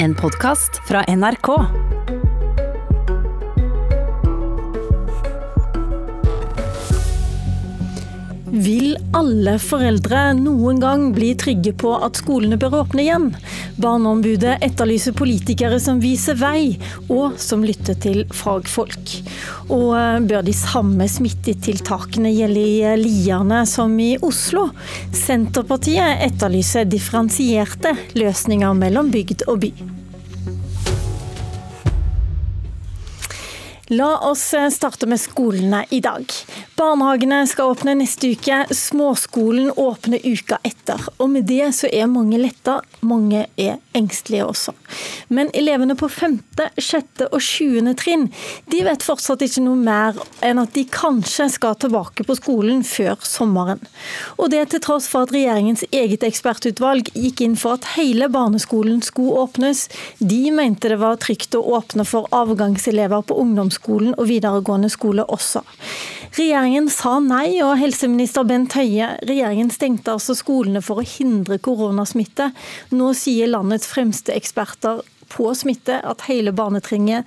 En podkast fra NRK. Vil alle foreldre noen gang bli trygge på at skolene bør åpne igjen? Barneombudet etterlyser politikere som viser vei, og som lytter til fagfolk. Og eh, bør de samme smittetiltakene gjelde i eh, Lierne som i Oslo? Senterpartiet etterlyser differensierte løsninger mellom bygd og by. La oss eh, starte med skolene i dag. Barnehagene skal åpne neste uke, småskolen åpner uka etter. Og med det så er mange letta, mange er engstelige også. Men elevene på femte, sjette og sjuende trinn de vet fortsatt ikke noe mer enn at de kanskje skal tilbake på skolen før sommeren. Og det til tross for at regjeringens eget ekspertutvalg gikk inn for at hele barneskolen skulle åpnes. De mente det var trygt å åpne for avgangselever på ungdomsskolen ungdomsskolen og videregående skole også. Regjeringen sa nei, og helseminister Bent Høie, regjeringen stengte altså skolene for å hindre koronasmitte. Nå sier landets fremste eksperter på smitte at hele barnetrinnet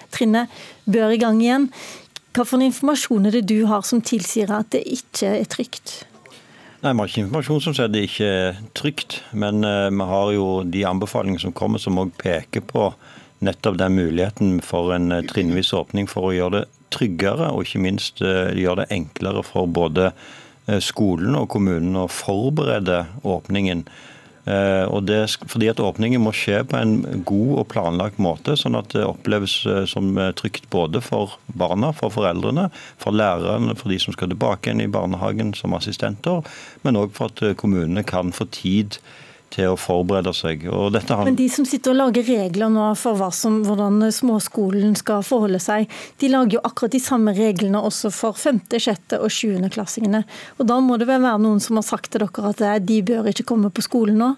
bør i gang igjen. Hva for informasjon er det du har som tilsier at det ikke er trygt? Nei, Vi har ikke informasjon som sier det ikke er trygt, men uh, vi har jo de anbefalingene som kommer som òg peker på nettopp den muligheten for en eh, trinnvis åpning for å gjøre det tryggere, og ikke minst eh, gjøre det enklere for både eh, skolen og kommunen å forberede åpningen. Og det, fordi at Åpningen må skje på en god og planlagt måte, sånn at det oppleves som trygt både for barna, for foreldrene, for lærerne, for de som skal tilbake igjen i barnehagen som assistenter, men òg for at kommunene kan få tid til å forberede seg. Men de som sitter og lager regler nå for som, hvordan småskolen skal forholde seg, de lager jo akkurat de samme reglene også for 5., 6. og 7. klassingene. Og Da må det vel være noen som har sagt til dere at de bør ikke komme på skolen nå?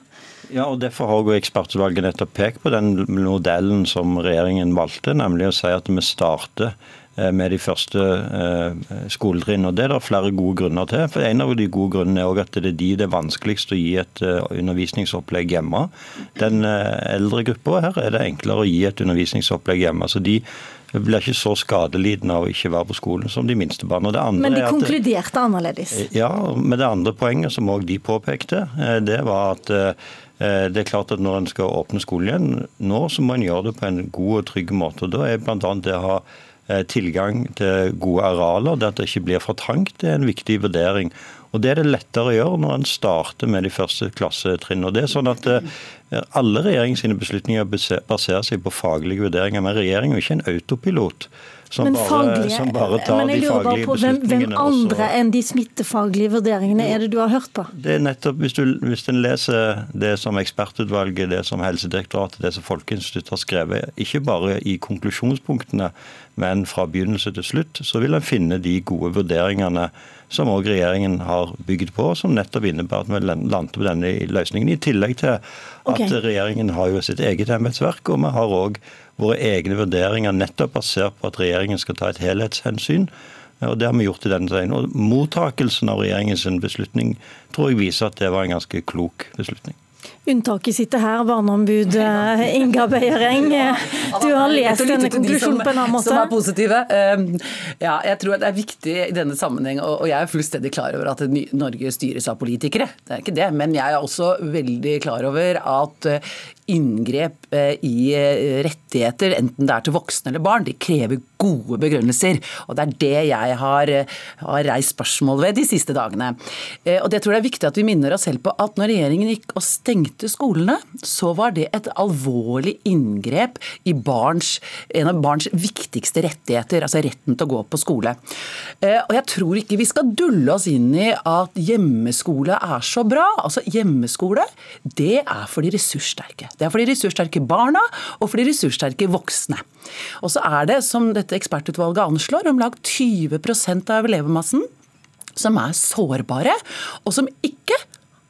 Ja, og Derfor har ekspertutvalget nettopp pekt på den modellen som regjeringen valgte, nemlig å si at vi starter med de første eh, skoletrinn. Og Det er det flere gode grunner til. For En av de gode grunnene er at det er de det er vanskeligst å gi et eh, undervisningsopplegg hjemme. Den eldre gruppa her er det enklere å gi et undervisningsopplegg hjemme. så de blir ikke så skadelidende av å ikke være på skolen som de minste barna. Men de konkluderte annerledes? Ja, men det andre poenget som òg de påpekte, det var at det er klart at Når en skal åpne skolen igjen nå, så må en gjøre det på en god og trygg måte. og Da er bl.a. det å ha Eh, tilgang til gode arealer, det at det ikke blir for trangt, det er en viktig vurdering. Og Det er det lettere å gjøre når en starter med de første klassetrinnene. Det er sånn at eh, Alle regjeringens beslutninger baserer seg på faglige vurderinger, men regjeringen er ikke en autopilot som, men bare, faglige, som bare tar men jeg de faglige på, hvem, hvem andre enn de smittefaglige vurderingene er det du har hørt på? Det er nettopp, Hvis, du, hvis en leser det som ekspertutvalget, det som Helsedirektoratet, det som Folkeinstituttet har skrevet, ikke bare i konklusjonspunktene, men fra begynnelse til slutt, så vil en finne de gode vurderingene som òg regjeringen har bygd på, som nettopp innebærer at vi landet på denne løsningen. I tillegg til at okay. regjeringen har jo sitt eget embetsverk, og vi har òg våre egne vurderinger nettopp basert på at regjeringen skal ta et helhetshensyn. Og Det har vi gjort i denne saken. Og Mottakelsen av regjeringens beslutning tror jeg viser at det var en ganske klok beslutning. Unntaket sitter her, barneombud eh, Inga Bøyereng. Du har lest denne konklusjonen på en annen måte. Som er positive. Ehm, ja, jeg tror det er viktig i denne sammenheng, og jeg er fullstendig klar over at Norge styres av politikere. Det er ikke det. Men jeg er også veldig klar over at eh, inngrep eh, i rettigheter, enten det er til voksne eller barn, de krever gode begrunnelser. Og Det er det jeg har, har reist spørsmål ved de siste dagene. Og det tror jeg er viktig at vi minner oss selv på at når regjeringen gikk og stengte skolene, så var det et alvorlig inngrep i barns, en av barns viktigste rettigheter, altså retten til å gå på skole. Eh, og Jeg tror ikke vi skal dulle oss inn i at hjemmeskole er så bra. Altså Hjemmeskole det er for de ressurssterke. Det er for de ressurssterke barna og for de ressurssterke voksne. Og så er det, som dette ekspertutvalget anslår, om lag 20% av elevmassen som er sårbare, og som ikke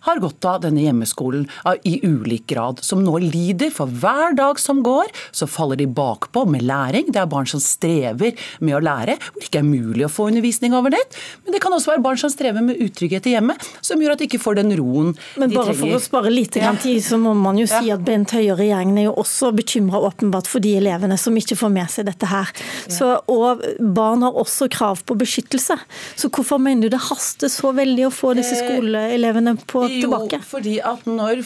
har godt av denne hjemmeskolen i ulik grad, som nå lider. For hver dag som går, så faller de bakpå med læring. Det er barn som strever med å lære, hvor det ikke er mulig å få undervisning over nett. Men det kan også være barn som strever med utrygghet i hjemmet, som gjør at de ikke får den roen Men bare for å spare litt ja. tid, så må man jo si at Bent Høie og regjeringen er jo også bekymra åpenbart for de elevene som ikke får med seg dette her. Så, og barn har også krav på beskyttelse. Så hvorfor mener du det haster så veldig å få disse eh, skoleelevene på tilbake? Jo, fordi at når,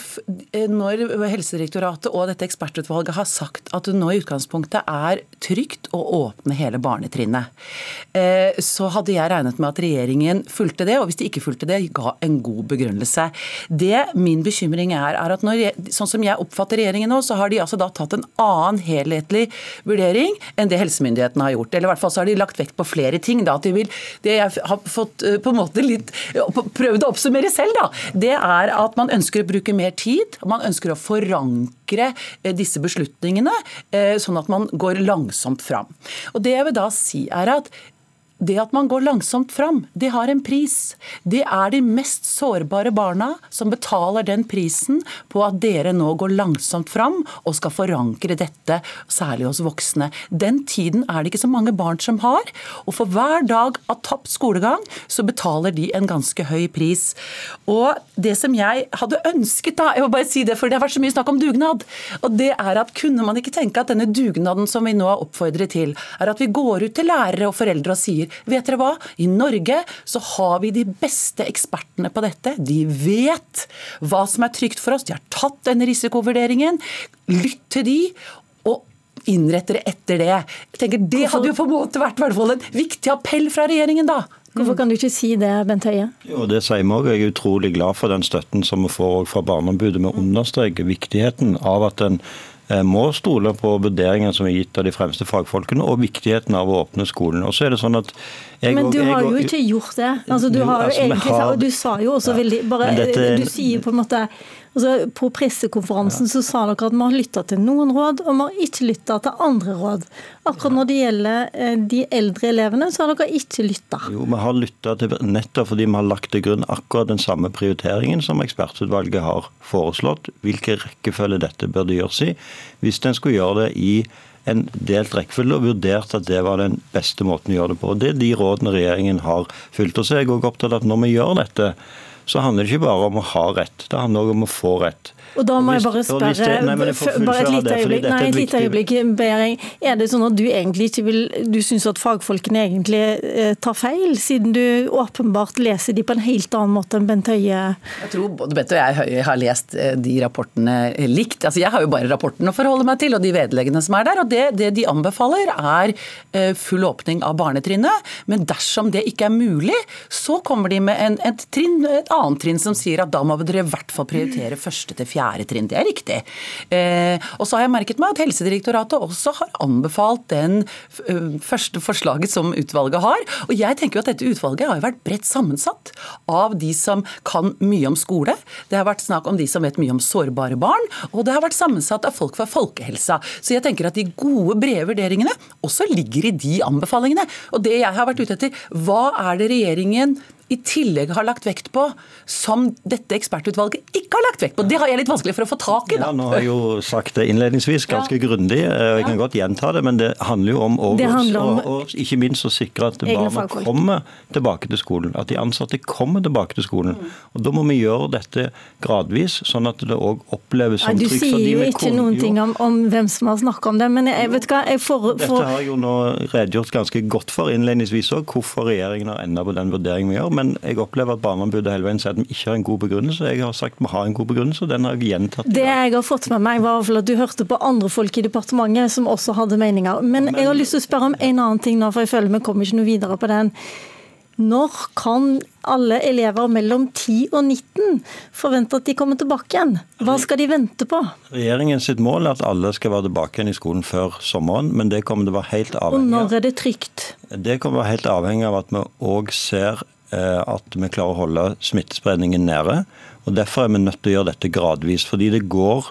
eh, når, Helsedirektoratet og dette ekspertutvalget har sagt at det nå i utgangspunktet er trygt å åpne hele barnetrinnet, eh, så hadde jeg regnet med at regjeringen fulgte det, og hvis de ikke fulgte det, ga en god begrunnelse. Det min bekymring er, er at når, sånn som jeg oppfatter regjeringen nå, så har de altså da tatt en annen helhetlig vurdering enn det helsemyndighetene har gjort. Eller i hvert fall så har de lagt vekt på flere ting. Da, at de vil, det jeg har fått på en måte litt prøvd å oppsummere selv, da, det er at man ønsker å bruke mer tid. og Man ønsker å forankre eh, disse beslutningene, eh, sånn at man går langsomt fram. Og det jeg vil da si er at det at man går langsomt fram, det har en pris. Det er de mest sårbare barna som betaler den prisen på at dere nå går langsomt fram og skal forankre dette, særlig hos voksne. Den tiden er det ikke så mange barn som har. Og for hver dag av tapt skolegang, så betaler de en ganske høy pris. Og det som jeg hadde ønsket, da, jeg må bare si det, for det har vært så mye snakk om dugnad, og det er at kunne man ikke tenke at denne dugnaden som vi nå har oppfordret til, er at vi går ut til lærere og foreldre og sier vet dere hva? I Norge så har vi de beste ekspertene på dette. De vet hva som er trygt for oss. De har tatt denne risikovurderingen. Lytt til de. og innrette det etter det. Jeg tenker Det hadde jo på en måte vært en viktig appell fra regjeringen, da. Hvorfor kan du ikke si det, Bent Høie? Jo, det sier vi òg. Jeg er utrolig glad for den støtten som vi får fra Barneombudet. Vi understreker viktigheten av at en må stole på vurderinger som er gitt av de fremste fagfolkene, og viktigheten av å åpne skolen. Og så er det sånn at jeg, Men du har jo ikke gjort det. Altså, du, har jo altså, egentlig, har, du sa jo også ja, veldig bare, dette, Du sier på en måte Altså, på pressekonferansen så sa dere at vi har lytta til noen råd, og vi har ikke lytta til andre råd. Akkurat når det gjelder eh, de eldre elevene, så har dere ikke lytta. Jo, vi har lytta til nettopp fordi vi har lagt til grunn akkurat den samme prioriteringen som ekspertutvalget har foreslått. Hvilken rekkefølge dette burde gjøres i. Hvis en skulle gjøre det i en delt rekkefølge og vurdert at det var den beste måten å gjøre det på. Det er de rådene regjeringen har fulgt. Og så er jeg også opptatt av at når vi gjør dette, så handler det ikke bare om å ha rett, det handler også om å få rett. Og da må jeg bare spørre, bare et lite øyeblikk, nei, et lite øyeblikk, Behring. Er det sånn at du egentlig ikke vil Du syns at fagfolkene egentlig eh, tar feil, siden du åpenbart leser de på en helt annen måte enn Bent Høie? Jeg tror både Bent og jeg har lest eh, de rapportene likt. Altså, jeg har jo bare rapporten å forholde meg til, og de vedleggene som er der. Og det, det de anbefaler, er eh, full åpning av barnetrinnet. Men dersom det ikke er mulig, så kommer de med en, et, trinn, et annet trinn som sier at da må dere i hvert fall prioritere første til fjerde trinn. Det er riktig. Eh, og så har jeg merket meg at Helsedirektoratet også har anbefalt den eh, første forslaget som utvalget har. Og jeg tenker jo at dette utvalget har jo vært bredt sammensatt av de som kan mye om skole. Det har vært snakk om de som vet mye om sårbare barn, og det har vært sammensatt av folk fra folkehelsa. Så jeg tenker at de gode, brede vurderingene også ligger i de anbefalingene. Og det jeg har vært ute etter, hva er det regjeringen i tillegg har lagt vekt på, som dette ekspertutvalget ikke har lagt vekt på. Det har jeg litt vanskelig for å få tak i. Da. Ja, nå har jeg jo sagt det innledningsvis ganske ja. grundig. Jeg kan ja. godt gjenta det, men det handler jo om, og, og, og ikke minst å sikre at barna kommer tilbake til skolen. At de ansatte kommer tilbake til skolen. Mm. Og Da må vi gjøre dette gradvis, sånn at det òg oppleves som trygt. Du sier jo ikke noen ting om, om, hvem som har snakket om det, men jeg vet hva jeg får, for... Dette har jeg jo nå redegjort ganske godt for innledningsvis òg, hvorfor regjeringen har enda på den vurderingen vi gjør men jeg opplever at Barneombudet hele veien sier at vi ikke har en god begrunnelse. Jeg har sagt vi har en god begrunnelse, og den har jeg gjentatt. Det jeg har fått med meg, var at du hørte på andre folk i departementet som også hadde meninger. Men, men jeg har lyst til å spørre om en annen ting nå, for jeg føler vi kommer ikke noe videre på den. Når kan alle elever mellom 10 og 19 forvente at de kommer tilbake igjen? Hva skal de vente på? Regjeringen sitt mål er at alle skal være tilbake igjen i skolen før sommeren, men det kommer til å være helt avhengig av. Og når er det trygt? Det kommer til å være helt avhengig av at vi òg ser at vi klarer å holde smittespredningen nede. og Derfor er vi nødt til å gjøre dette gradvis. Fordi det går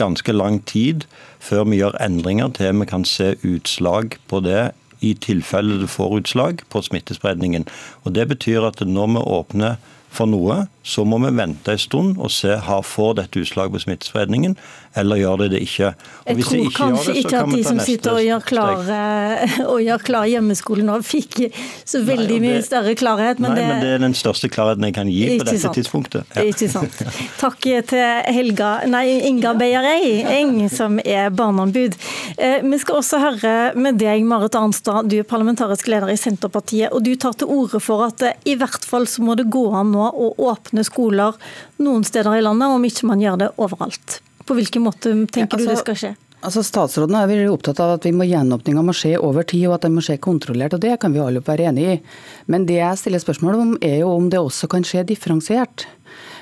ganske lang tid før vi gjør endringer til vi kan se utslag på det i tilfelle det får utslag på smittespredningen. Og Det betyr at når vi åpner for noe, så må vi vente en stund og se har får dette utslag på smittespredningen, eller gjør det det ikke. Og jeg tror kanskje ikke at de som sitter og gjør klar, og gjør klar hjemmeskole nå, fikk så veldig Nei, det, mye større klarhet. Men, nei, det, men det er den største klarheten jeg kan gi på dette sant. tidspunktet. Ja. Ikke sant. Takk til Helga, nei, Inga Beierei Eng, som er barneombud. Eh, vi skal også høre med deg, Marit Arnstad, du er parlamentarisk leder i Senterpartiet. og Du tar til orde for at i hvert fall så må det gå an nå å åpne skoler noen steder i landet, om ikke man gjør det overalt. På hvilken måte tenker ja, altså, du det skal skje? Altså Statsråden er veldig opptatt av at vi må gjenåpninga må skje over tid, og at den må skje kontrollert. og Det kan vi alle være enig i. Men det jeg stiller spørsmål om, er jo om det også kan skje differensiert.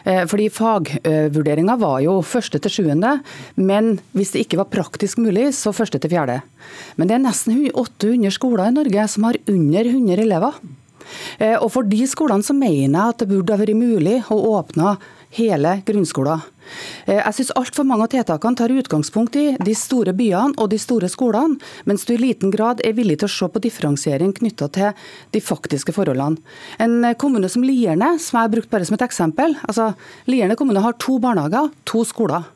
Eh, fordi Fagvurderinga var jo første til sjuende, men hvis det ikke var praktisk mulig, så første til fjerde. Men det er nesten 800 skoler i Norge som har under 100 elever. Eh, og For de skolene så mener jeg at det burde ha vært mulig å åpne hele grunnskolen. Eh, jeg syns altfor mange av tiltakene tar utgangspunkt i de store byene og de store skolene, mens du i liten grad er villig til å se på differensiering knytta til de faktiske forholdene. En kommune som Lierne, som jeg har brukt bare som et eksempel. altså Lierne kommune har to barnehager, to skoler.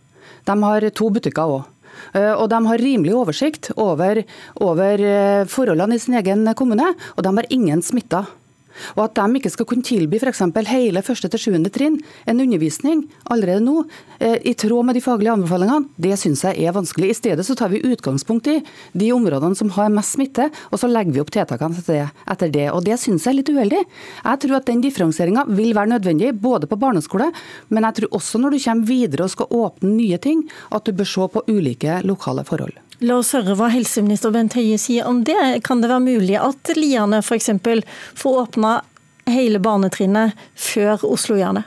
De har to butikker òg. Eh, og de har rimelig oversikt over, over forholdene i sin egen kommune, og de har ingen smitta. Og at de ikke skal kunne tilby f.eks. hele første til sjuende trinn en undervisning allerede nå, eh, i tråd med de faglige anbefalingene, det syns jeg er vanskelig. I stedet så tar vi utgangspunkt i de områdene som har mest smitte, og så legger vi opp tiltakene etter det. Og det syns jeg er litt uheldig. Jeg tror at den differensieringa vil være nødvendig, både på barneskole, men jeg tror også når du kommer videre og skal åpne nye ting, at du bør se på ulike lokale forhold. La oss høre hva helseminister Bent Høie sier om det. Kan det være mulig at Liane f.eks. får åpna hele barnetrinnet før Oslo gjør?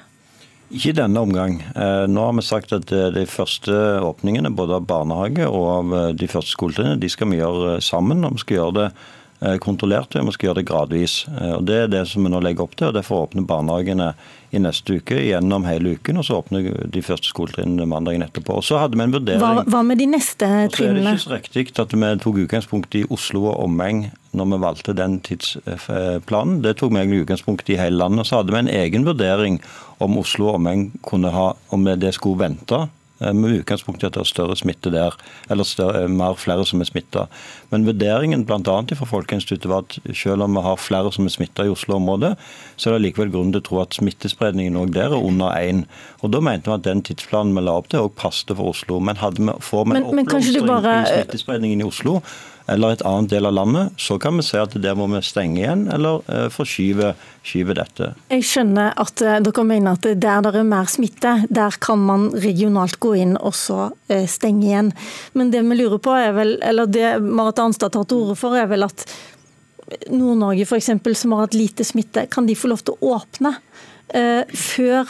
Ikke i denne omgang. Eh, nå har vi sagt at eh, de første åpningene både av barnehage og av eh, de første skoletrinnene de skal vi gjøre sammen. og vi skal gjøre det kontrollert, og vi skal gjøre det gradvis. Og Det er det som vi nå legger opp til. og Derfor åpner barnehagene i neste uke gjennom hele uken, og så åpner de første skoletrinnene mandagen etterpå. Og så hadde vi en vurdering. Hva, hva med de neste trinnene? Så er det ikke så riktig at vi tok utgangspunkt i Oslo og omegn når vi valgte den tidsplanen. Det tok vi utgangspunkt i hele landet. Så hadde vi en egen vurdering om Oslo og omegn kunne ha, om det skulle vente Eh, med utgangspunkt i at det er større smitte der, eller større, eh, mer flere som er smitta. Men vurderingen bl.a. fra Folkeinstituttet var at selv om vi har flere som er smitta i Oslo-området, så er det likevel grunn til å tro at smittespredningen òg der er under én. Og Da mente vi at den tidsplanen vi la opp til, òg passet for Oslo. Men hadde vi, får vi en oppblomstring bare... i smittespredningen i Oslo, eller et annet del av landet, så kan vi se at der må vi stenge igjen eller uh, forskyve dette. Jeg skjønner at uh, dere mener at der det er mer smitte, der kan man regionalt gå inn og så uh, stenge igjen. Men det vi lurer på er vel, eller det Marit Arnstad tar til orde for, er vel at Nord-Norge f.eks., som har hatt lite smitte, kan de få lov til å åpne før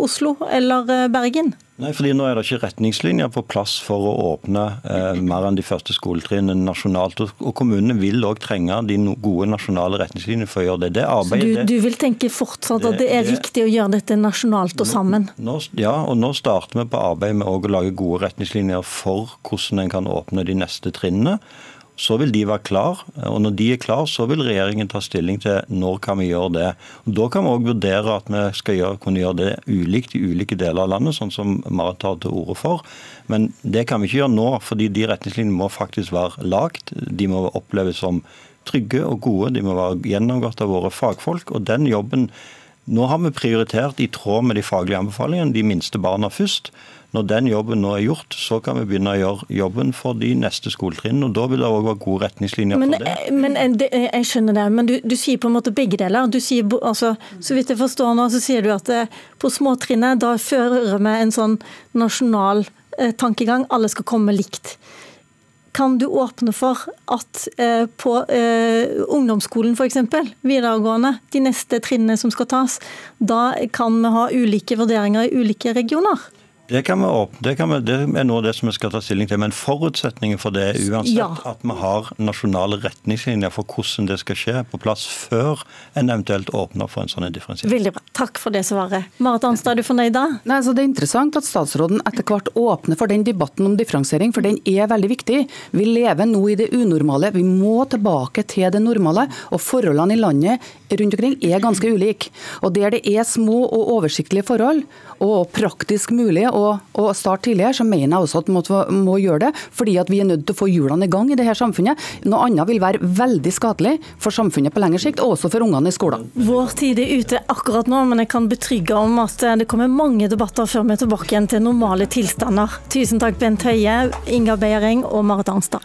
Oslo eller Bergen? Nei, fordi Nå er det ikke retningslinjer på plass for å åpne eh, mer enn de første skoletrinnene nasjonalt. Og, og Kommunene vil òg trenge de no gode nasjonale retningslinjene for å gjøre det. det arbeidet, Så du, du, vil tenke fortsatt det, at det er det, riktig å gjøre dette nasjonalt og sammen? Nå, ja, og nå starter vi på arbeid med å lage gode retningslinjer for hvordan en kan åpne de neste trinnene. Så vil de være klar, og når de er klar, så vil regjeringen ta stilling til når kan vi gjøre det. Og da kan vi òg vurdere at vi skal gjøre, kunne gjøre det ulikt i ulike deler av landet, sånn som Marit tar til orde for. Men det kan vi ikke gjøre nå, fordi de retningslinjene må faktisk være lagt. De må oppleves som trygge og gode, de må være gjennomgått av våre fagfolk. og den jobben nå har vi prioritert i tråd med de faglige anbefalingene de minste barna først. Når den jobben nå er gjort, så kan vi begynne å gjøre jobben for de neste skoletrinnene. og Da vil det òg være gode retningslinjer men, for det. Men det, Jeg skjønner det, men du, du, sier på en måte begge deler. Du sier, altså, så vidt jeg forstår nå, så sier du at eh, på småtrinnet da fører vi en sånn nasjonal eh, tankegang. Alle skal komme likt. Kan du åpne for at eh, på eh, ungdomsskolen f.eks., videregående, de neste trinnene som skal tas, da kan vi ha ulike vurderinger i ulike regioner? Det, kan vi åpne, det, kan vi, det er noe av det som vi skal ta stilling til. Men forutsetningen for det er uansett Ja. at vi har nasjonale retningslinjer for hvordan det skal skje, på plass før en eventuelt åpner for en sånn differensiering. Veldig bra. Takk for det svaret. Marit Arnstad, er du fornøyd da? Nei, så Det er interessant at statsråden etter hvert åpner for den debatten om differensiering, for den er veldig viktig. Vi lever nå i det unormale. Vi må tilbake til det normale. Og forholdene i landet rundt omkring er ganske ulike. Og der det er små og oversiktlige forhold, og praktisk mulig å, å starte tidligere, så mener jeg også at vi må, må gjøre det. Fordi at vi er nødt til å få hjulene i gang i det her samfunnet. Noe annet vil være veldig skadelig for samfunnet på lengre sikt, og også for ungene i skolen. Vår tid er ute akkurat nå, men jeg kan betrygge om at eh, det kommer mange debatter før vi er tilbake igjen til normale tilstander. Tusen takk, Bent Høie, Inga Beiering og Marit Arnstad.